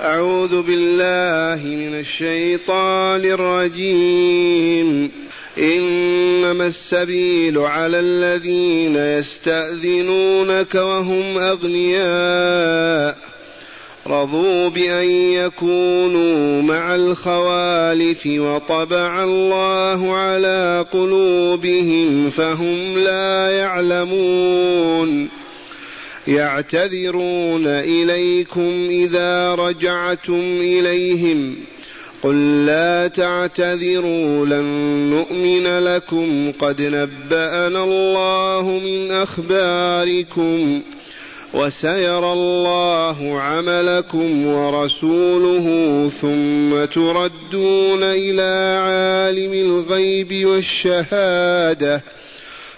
أعوذ بالله من الشيطان الرجيم. إنما السبيل على الذين يستأذنونك وهم أغنياء. رضوا بأن يكونوا مع الخوالف وطبع الله على قلوبهم فهم لا يعلمون. يعتذرون إليكم إذا رجعتم إليهم. قل لا تعتذروا لن نؤمن لكم. قد نبأنا الله من أخباركم وسيرى الله عملكم ورسوله ثم تردون إلى عالم الغيب والشهادة.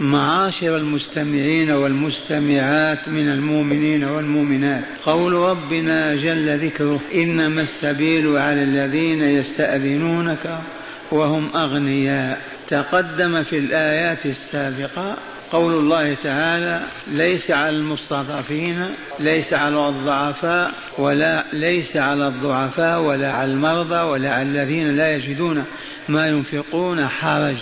معاشر المستمعين والمستمعات من المؤمنين والمؤمنات. قول ربنا جل ذكره إنما السبيل على الذين يستأذنونك وهم أغنياء. تقدم في الآيات السابقة قول الله تعالى ليس على المستضعفين ليس على الضعفاء ولا ليس على الضعفاء ولا على المرضى ولا على الذين لا يجدون ما ينفقون حرج.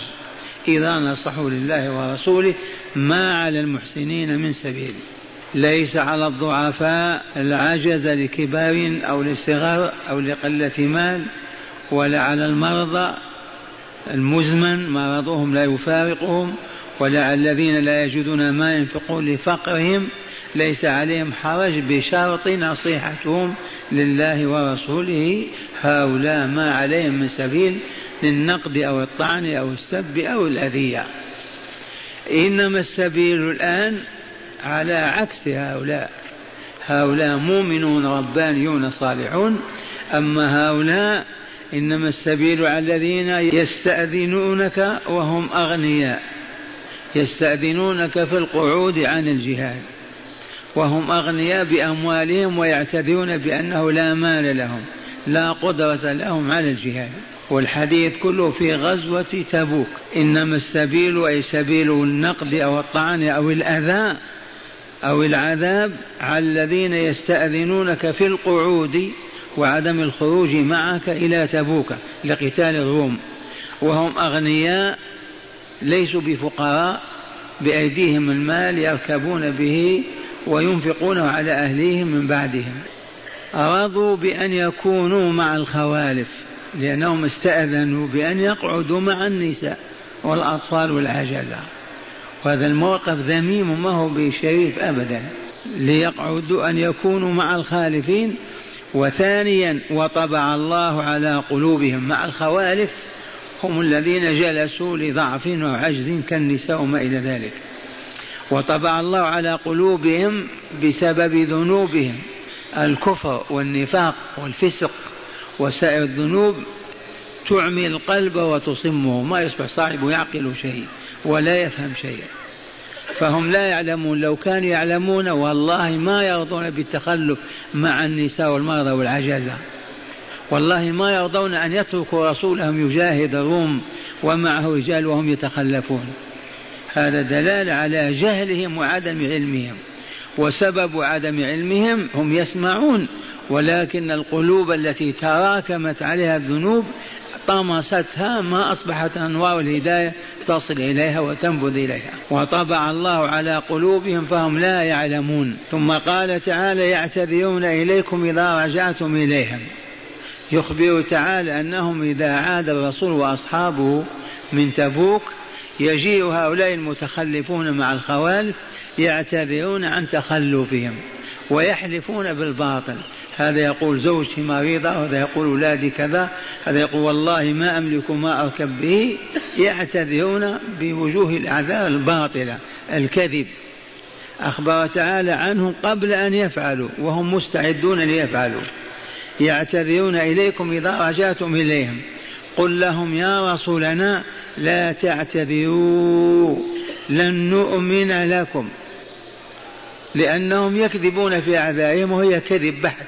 إذا نصحوا لله ورسوله ما على المحسنين من سبيل. ليس على الضعفاء العجز لكبار أو لصغر أو لقلة مال ولا على المرضى المزمن مرضهم لا يفارقهم ولا الذين لا يجدون ما ينفقون لفقرهم. ليس عليهم حرج بشرط نصيحتهم لله ورسوله. هؤلاء ما عليهم من سبيل للنقد أو الطعن أو السب أو الأذية. إنما السبيل الآن على عكس هؤلاء. هؤلاء مؤمنون ربانيون صالحون. أما هؤلاء إنما السبيل على الذين يستأذنونك وهم أغنياء. يستأذنونك في القعود عن الجهاد. وهم أغنياء بأموالهم ويعتذرون بأنه لا مال لهم لا قدرة لهم على الجهاد. والحديث كله في غزوة تبوك. إنما السبيل أي سبيل النقد أو الطعن أو الأذى أو العذاب على الذين يستأذنونك في القعود وعدم الخروج معك إلى تبوك لقتال الروم. وهم أغنياء ليسوا بفقراء بأيديهم المال يركبون به وينفقونه على أهليهم من بعدهم. رضوا بأن يكونوا مع الخوالف. لأنهم استأذنوا بأن يقعدوا مع النساء والأطفال والعجزة وهذا الموقف ذميم ما هو بشريف أبدا. ليقعدوا أن يكونوا مع الخالفين. وثانيا وطبع الله على قلوبهم مع الخوالف. هم الذين جلسوا لضعف وعجز كالنساء وما إلى ذلك. وطبع الله على قلوبهم بسبب ذنوبهم. الكفر والنفاق والفسق. وسائر الذنوب تعمي القلب وتصمه. ما يصبح صاحب يعقل شيء ولا يفهم شيئا. فهم لا يعلمون. لو كانوا يعلمون والله ما يرضون بالتخلف مع النساء والمرضى والعجزة. والله ما يرضون أن يتركوا رسولهم يجاهد الروم ومعه رجال وهم يتخلفون. هذا دلالة على جهلهم وعدم علمهم. وسبب عدم علمهم هم يسمعون ولكن القلوب التي تراكمت عليها الذنوب طمستها ما أصبحت أنوار الهداية تصل إليها وتنفذ إليها. وطبع الله على قلوبهم فهم لا يعلمون. ثم قال تعالى يعتذرون إليكم إذا رجعتم إليهم يخبر تعالى أنهم إذا عاد الرسول وأصحابه من تبوك يجيء هؤلاء المتخلفون مع الخوالف يعتذرون عن تخلفهم ويحلفون بالباطل. هذا يقول زوجتي مريضة وهذا يقول أولادي كذا هذا يقول والله ما أملك ما أركب به. يعتذرون بوجوه الأعذار الباطلة الكذب. أخبر تعالى عنهم قبل أن يفعلوا وهم مستعدون ليفعلوا. يعتذرون إليكم إذا رجعتم إليهم. قل لهم يا رسولنا لا تعتذروا لن نؤمن لكم. لأنهم يكذبون في أعذارهم وهي كذب بحت.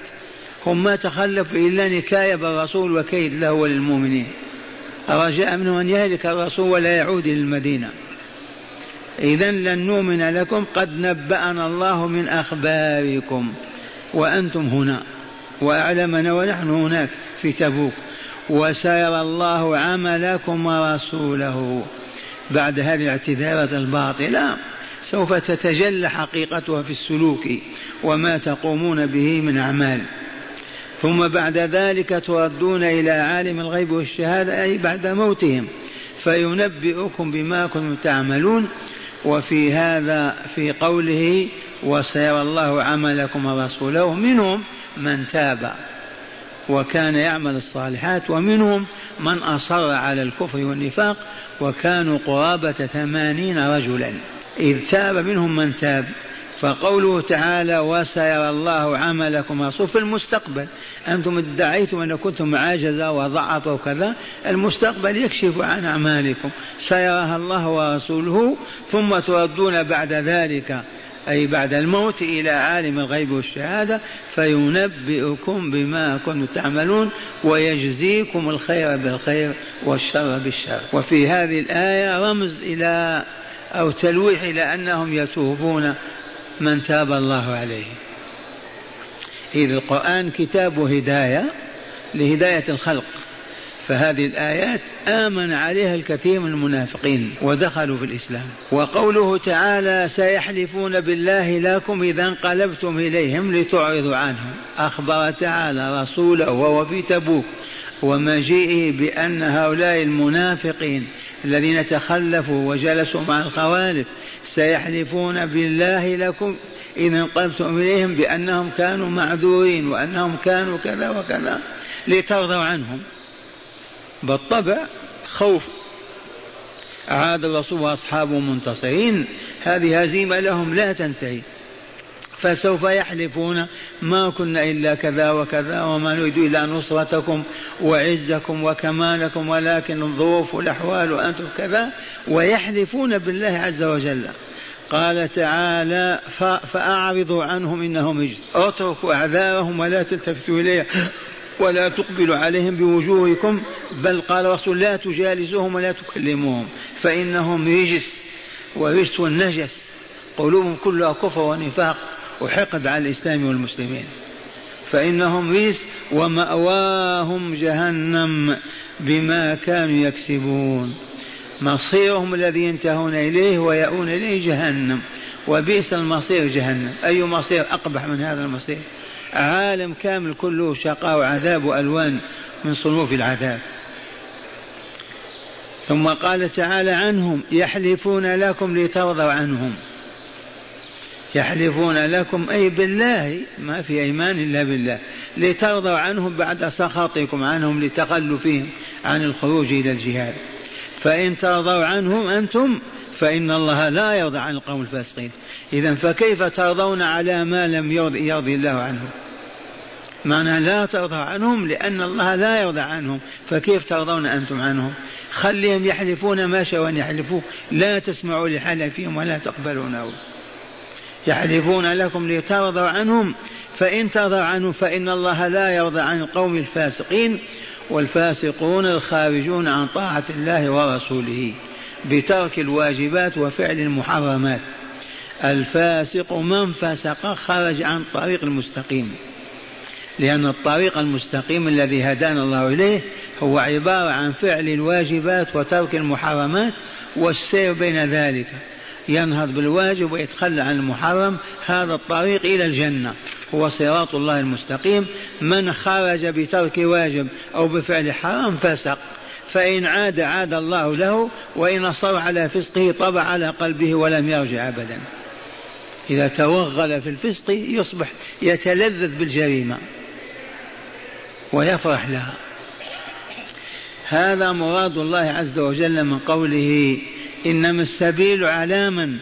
هم ما تخلفوا إلا نكاية بالرسول وكيد له وللمؤمنين. رجاء منه أن يهلك الرسول ولا يعود إلى المدينة. إذا لن نؤمن لكم قد نبأنا الله من أخباركم. وأنتم هنا. وأعلمنا ونحن هناك في تبوك. وسيرى الله عملكم ورسوله. بعد هذه الاعتذارات الباطلة. سوف تتجلى حقيقتها في السلوك وما تقومون به من أعمال. ثم بعد ذلك تردون إلى عالم الغيب والشهادة أي بعد موتهم. فينبئكم بما كنتم تعملون وفي هذا في قوله وسيرى الله عملكم ورسوله. منهم من تاب وكان يعمل الصالحات ومنهم من أصر على الكفر والنفاق وكانوا قرابة ثمانين رجلا. إذ تاب منهم من تاب. فقوله تعالى وسيرى الله عملكم رسول في المستقبل. أنتم ادعيتم أن كنتم عاجزة وضعف وكذا المستقبل يكشف عن أعمالكم. سيراها الله ورسوله ثم تردون بعد ذلك أي بعد الموت إلى عالم الغيب والشهادة. فينبئكم بما كنتم تعملون ويجزيكم الخير بالخير والشر بالشر. وفي هذه الآية رمز إلى أو تلويح إلى أنهم يتوبون من تاب الله عليه. إذ القرآن كتاب هداية لهداية الخلق. فهذه الآيات آمن عليها الكثير من المنافقين ودخلوا في الإسلام. وقوله تعالى سيحلفون بالله لكم إذا انقلبتم إليهم لتعرضوا عنهم. أخبر تعالى رسوله وهو في تبوك ومجيئه بأن هؤلاء المنافقين الذين تخلفوا وجلسوا مع الخوالف سيحلفون بالله لكم إن انقلبتم إليهم بأنهم كانوا معذورين وأنهم كانوا كذا وكذا لترضوا عنهم. بالطبع خوف. عاد الرسول وأصحابه منتصرين. هذه هزيمة لهم لا تنتهي. فسوف يحلفون ما كنا إلا كذا وكذا وما نريد إلا نصرتكم وعزكم وكمالكم ولكن الظروف والأحوال وأنتم كذا ويحلفون بالله عز وجل. قال تعالى فأعرضوا عنهم إنهم رجس. اتركوا أعذارهم ولا تلتفتوا إليها ولا تقبلوا عليهم بوجوهكم بل قال الرسول لا تجالسوهم ولا تكلموهم فإنهم رجس ورجس النجس قلوبهم كلها كفر ونفاق وحقد على الإسلام والمسلمين. فإنهم رجس ومأواهم جهنم بما كانوا يكسبون. مصيرهم الذي ينتهون إليه ويأون إليه جهنم. وبئس المصير جهنم. أي مصير أقبح من هذا المصير؟ عالم كامل كله شقاء وعذاب وألوان من صنوف العذاب. ثم قال تعالى عنهم يحلفون لكم لترضوا عنهم. يحلفون لكم أي بالله ما في أيمان إلا بالله. لترضوا عنهم بعد سخطكم عنهم لتخلفهم عن الخروج إلى الجهاد. فإن ترضوا عنهم أنتم فإن الله لا يرضى عن القوم الفاسقين. إذا فكيف ترضون على ما لم يرضي, يرضي الله عنهم؟ معنى لا ترضى عنهم لأن الله لا يرضى عنهم. فكيف ترضون أنتم عنهم؟ خليهم يحلفون ما شاءوا أن يحلفوا لا تسمعوا لحلفهم ولا تقبلونه. يحلفون لكم لترضوا عنهم فإن ترضوا عنهم فإن الله لا يرضى عن القوم الفاسقين والفاسقون الخارجون عن طاعة الله ورسوله بترك الواجبات وفعل المحرمات. الفاسق من فسق خرج عن الطريق المستقيم لأن الطريق المستقيم الذي هدانا الله إليه هو عبارة عن فعل الواجبات وترك المحرمات والسير بين ذلك. ينهض بالواجب ويتخلى عن المحرم هذا الطريق إلى الجنة. هو صراط الله المستقيم. من خرج بترك واجب أو بفعل حرام فسق. فإن عاد عاد الله له وإن أصر على فسقه طبع على قلبه ولم يرجع أبدا. إذا توغل في الفسق يصبح يتلذذ بالجريمة ويفرح لها. هذا مراد الله عز وجل من قوله إنما السبيل على من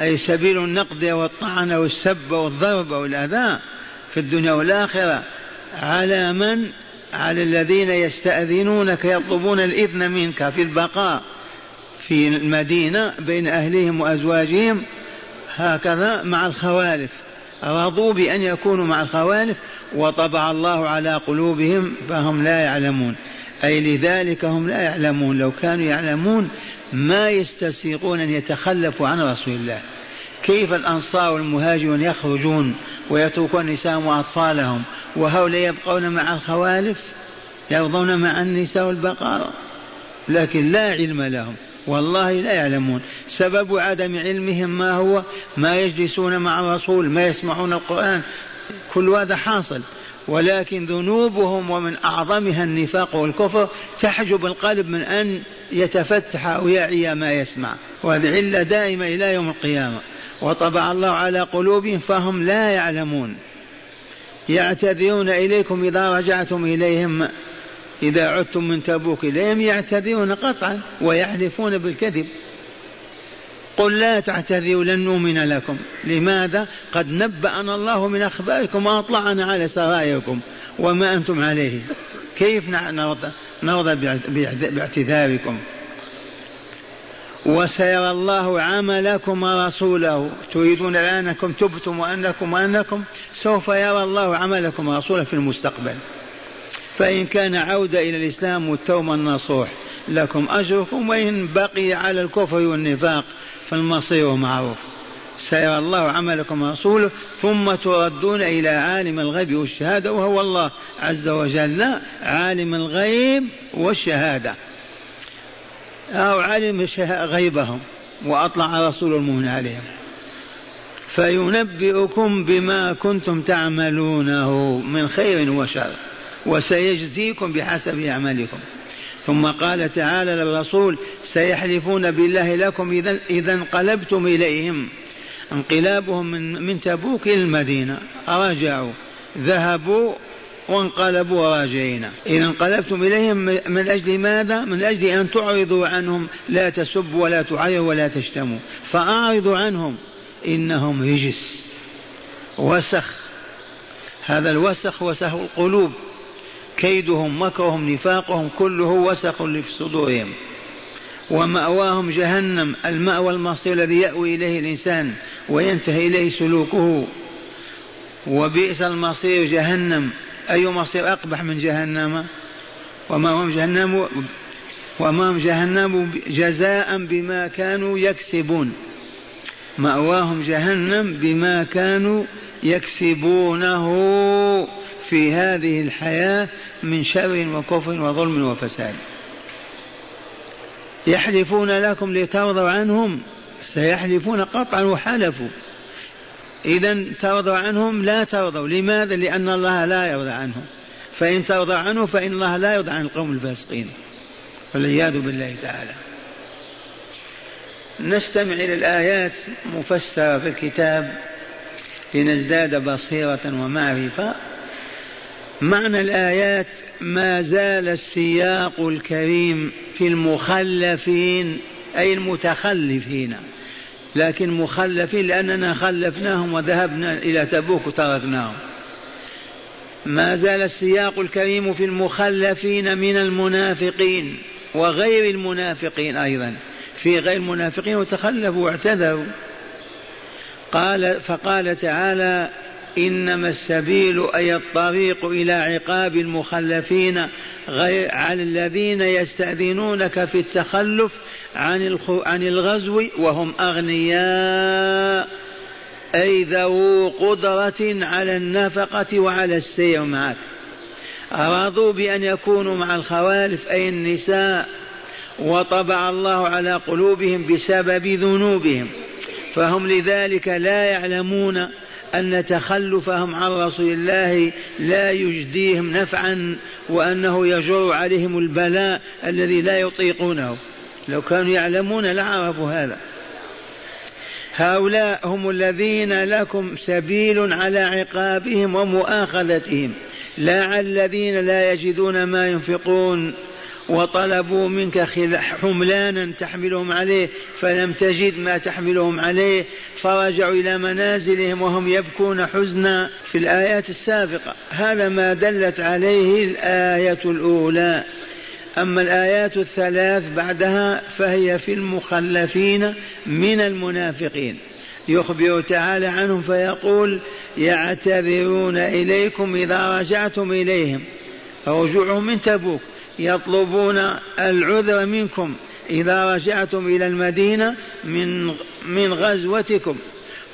أي سبيل النقد والطعن والسب والضرب والأذى في الدنيا والآخرة على من على الذين يستأذنونك يطلبون الإذن منك في البقاء في المدينة بين أهلهم وأزواجهم. هكذا مع الخوالف رضوا بأن يكونوا مع الخوالف وطبع الله على قلوبهم فهم لا يعلمون. أي لذلك هم لا يعلمون لو كانوا يعلمون ما يستسيقون أن يتخلفوا عن رسول الله. كيف الأنصار والمهاجرون يخرجون ويتركون النساء وأطفالهم وهؤلاء يبقون مع الخوالف؟ يرضون مع النساء والبقرة لكن لا علم لهم. والله لا يعلمون. سبب عدم علمهم ما هو؟ ما يجلسون مع الرسول ما يسمعون القرآن. كل هذا حاصل. ولكن ذنوبهم ومن أعظمها النفاق والكفر تحجب القلب من أن يتفتح أو يعي ما يسمع وهذه دائمة إلى يوم القيامة. وطبع الله على قلوبهم فهم لا يعلمون. يعتذرون إليكم إذا رجعتم إليهم إذا عدتم من تبوك إليهم يعتذرون قطعا ويحلفون بالكذب. قل لا تعتذروا لن نؤمن لكم. لماذا؟ قد نبأنا الله من أخباركم وأطلعنا على سرائركم. وما أنتم عليه. كيف نرضى, باعتذاركم؟ وسيرى الله عملكم ورسوله. تريدون أنكم تبتم وأنكم وأنكم؟ سوف يرى الله عملكم ورسوله في المستقبل. فإن كان عودة إلى الإسلام والتوبة النصوح لكم أجركم وإن بقي على الكفر والنفاق فالمصير معروف. سيرى الله عملكم ورسوله ثم تردون إلى عالم الغيب والشهادة وهو الله عز وجل عالم الغيب والشهادة. أو علم غيبهم وأطلع رسول المؤمن عليهم. فينبئكم بما كنتم تعملونه من خير وشر وسيجزيكم بحسب أعمالكم ثم قال تعالى للرسول سيحلفون بالله لكم إذا إذا انقلبتم إليهم. انقلابهم من من تبوك إلى المدينة. رجعوا ذهبوا وانقلبوا راجعين إذا انقلبتم إليهم من أجل ماذا؟ من أجل أن تعرضوا عنهم. لا تسبوا ولا تعيروا ولا تشتموا. فأعرضوا عنهم. إنهم رجس. وسخ. هذا الوسخ وسخ القلوب. كيدهم مكرهم نفاقهم كله وسخ في صدورهم. ومأواهم جهنم المأوى المصير الذي يأوي إليه الإنسان وينتهي إليه سلوكه. وبئس المصير جهنم. أي مصير أقبح من جهنم؟ ومأواهم جهنم؟ ومأواهم جهنم جزاء بما كانوا يكسبون. مأواهم جهنم بما كانوا يكسبونه في هذه الحياة من شر وكفر وظلم وفساد. يحلفون لكم لترضوا عنهم سيحلفون قطعا وحلفوا. إذا ترضوا عنهم لا ترضوا. لماذا؟ لأن الله لا يرضى عنهم. فإن ترضى عنه فإن الله لا يرضى عن القوم الفاسقين. والعياذ بالله تعالى. نستمع إلى الآيات مفسرة في الكتاب لنزداد بصيرة ومعرفة. معنى الآيات ما زال السياق الكريم في المخلفين أي المتخلفين. لكن مخلفين لأننا خلفناهم وذهبنا إلى تبوك وتركناهم. ما زال السياق الكريم في المخلفين من المنافقين وغير المنافقين أيضا. في غير المنافقين وتخلفوا واعتذروا. قال فقال تعالى إنما السبيل أي الطريق إلى عقاب المخلفين غير على الذين يستأذنونك في التخلف عن عن الغزو وهم أغنياء. أي ذو قدرة على النفقة وعلى السير معك. أرادوا بأن يكونوا مع الخوالف أي النساء. وطبع الله على قلوبهم بسبب ذنوبهم. فهم لذلك لا يعلمون أن تخلفهم عن رسول الله لا يجديهم نفعا وأنه يجر عليهم البلاء الذي لا يطيقونه. لو كانوا يعلمون لعرفوا هذا. هؤلاء هم الذين لكم سبيل على عقابهم ومؤاخذتهم. لا على الذين لا يجدون ما ينفقون. وطلبوا منك حملانا تحملهم عليه فلم تجد ما تحملهم عليه فرجعوا إلى منازلهم وهم يبكون حزنا في الآيات السابقة. هذا ما دلت عليه الآية الأولى. أما الآيات الثلاث بعدها فهي في المخلفين من المنافقين. يخبر تعالى عنهم فيقول يعتذرون إليكم إذا رجعتم إليهم. رجوعهم من تبوك. يطلبون العذر منكم إذا رجعتم إلى المدينة من من غزوتكم.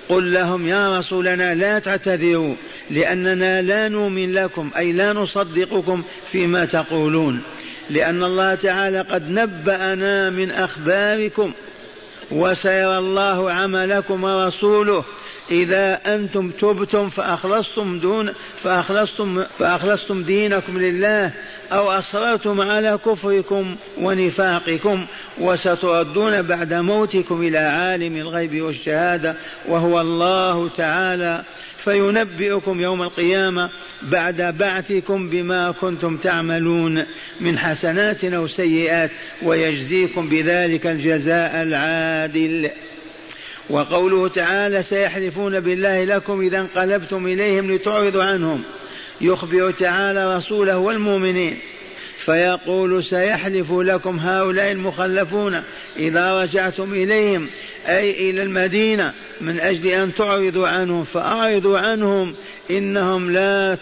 قل لهم يا رسولنا لا تعتذروا لأننا لا نؤمن لكم أي لا نصدقكم فيما تقولون. لأن الله تعالى قد نبأنا من أخباركم وسيرى الله عملكم ورسوله. إذا أنتم تبتم فأخلصتم دون فأخلصتم فأخلصتم دينكم لله أو أصررتم على كفركم ونفاقكم وستردون بعد موتكم إلى عالم الغيب والشهادة وهو الله تعالى فينبئكم يوم القيامة بعد بعثكم بما كنتم تعملون من حسنات أو سيئات ويجزيكم بذلك الجزاء العادل. وقوله تعالى سيحلفون بالله لكم إذا انقلبتم إليهم لتعرضوا عنهم. يخبر تعالى رسوله والمؤمنين. فيقول سيحلف لكم هؤلاء المخلفون إذا رجعتم إليهم أي إلى المدينة من أجل أن تعرضوا عنهم. فأعرضوا عنهم إنهم لا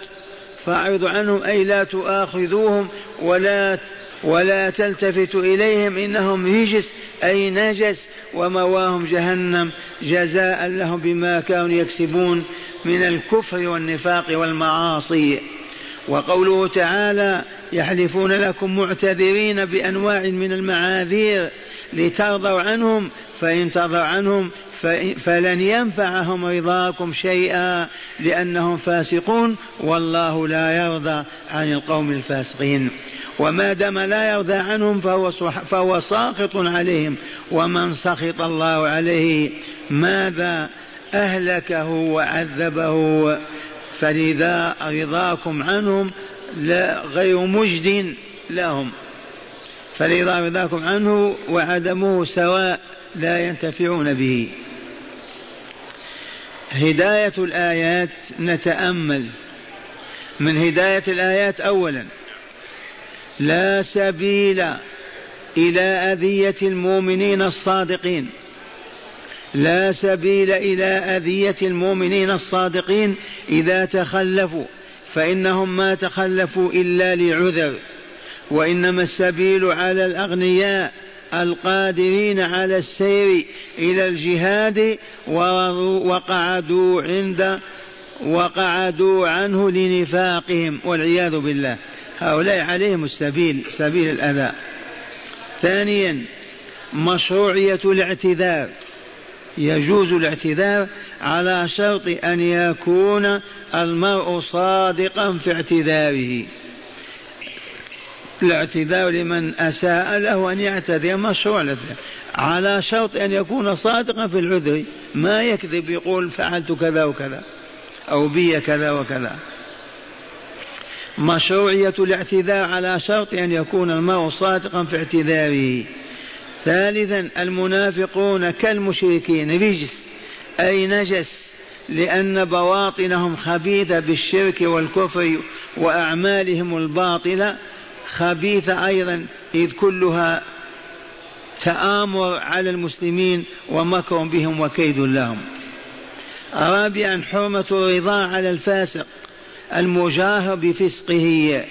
فأعرضوا عنهم أي لا تؤاخذوهم ولا ولا تلتفتوا إليهم إنهم رجس أي نجس ومواهم جهنم جزاء لهم بما كانوا يكسبون من الكفر والنفاق والمعاصي. وقوله تعالى يحلفون لكم معتذرين بأنواع من المعاذير لترضوا عنهم فإن ترضوا عنهم فلن ينفعهم رضاكم شيئا لأنهم فاسقون والله لا يرضى عن القوم الفاسقين. وما دام لا يرضى عنهم فهو, فهو ساخط عليهم. ومن سخط الله عليه ماذا أهلكه وعذبه؟ فلذا رضاكم عنهم لا غير مجد لهم. فلذا رضاكم عنه وعدمه سواء لا ينتفعون به. هداية الآيات نتأمل. من هداية الآيات أولا لا سبيل إلى أذية المؤمنين الصادقين. لا سبيل إلى أذية المؤمنين الصادقين إذا تخلفوا فإنهم ما تخلفوا إلا لعذر. وإنما السبيل على الأغنياء القادرين على السير إلى الجهاد وقعدوا عند وقعدوا عنه لنفاقهم والعياذ بالله. هؤلاء عليهم السبيل سبيل الأذى. ثانيا مشروعية الاعتذار. يجوز الاعتذار على شرط أن يكون المرء صادقا في اعتذاره. الاعتذار لمن أساء له أن يعتذر مشروع الاعتذار. على شرط أن يكون صادقا في العذر ما يكذب يقول فعلت كذا وكذا أو بي كذا وكذا. مشروعية الاعتذار على شرط أن يكون المرء صادقا في اعتذاره. ثالثا المنافقون كالمشركين. رجس أي نجس لأن بواطنهم خبيثة بالشرك والكفر وأعمالهم الباطلة خبيثة أيضا إذ كلها تآمر على المسلمين ومكر بهم وكيد لهم. رابعا حرمة الرضا على الفاسق. المجاهر بفسقه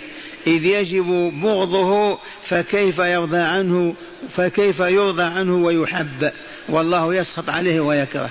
إذ يجب بغضه فكيف يرضى عنه فكيف يرضى عنه ويحب. والله يسخط عليه ويكره.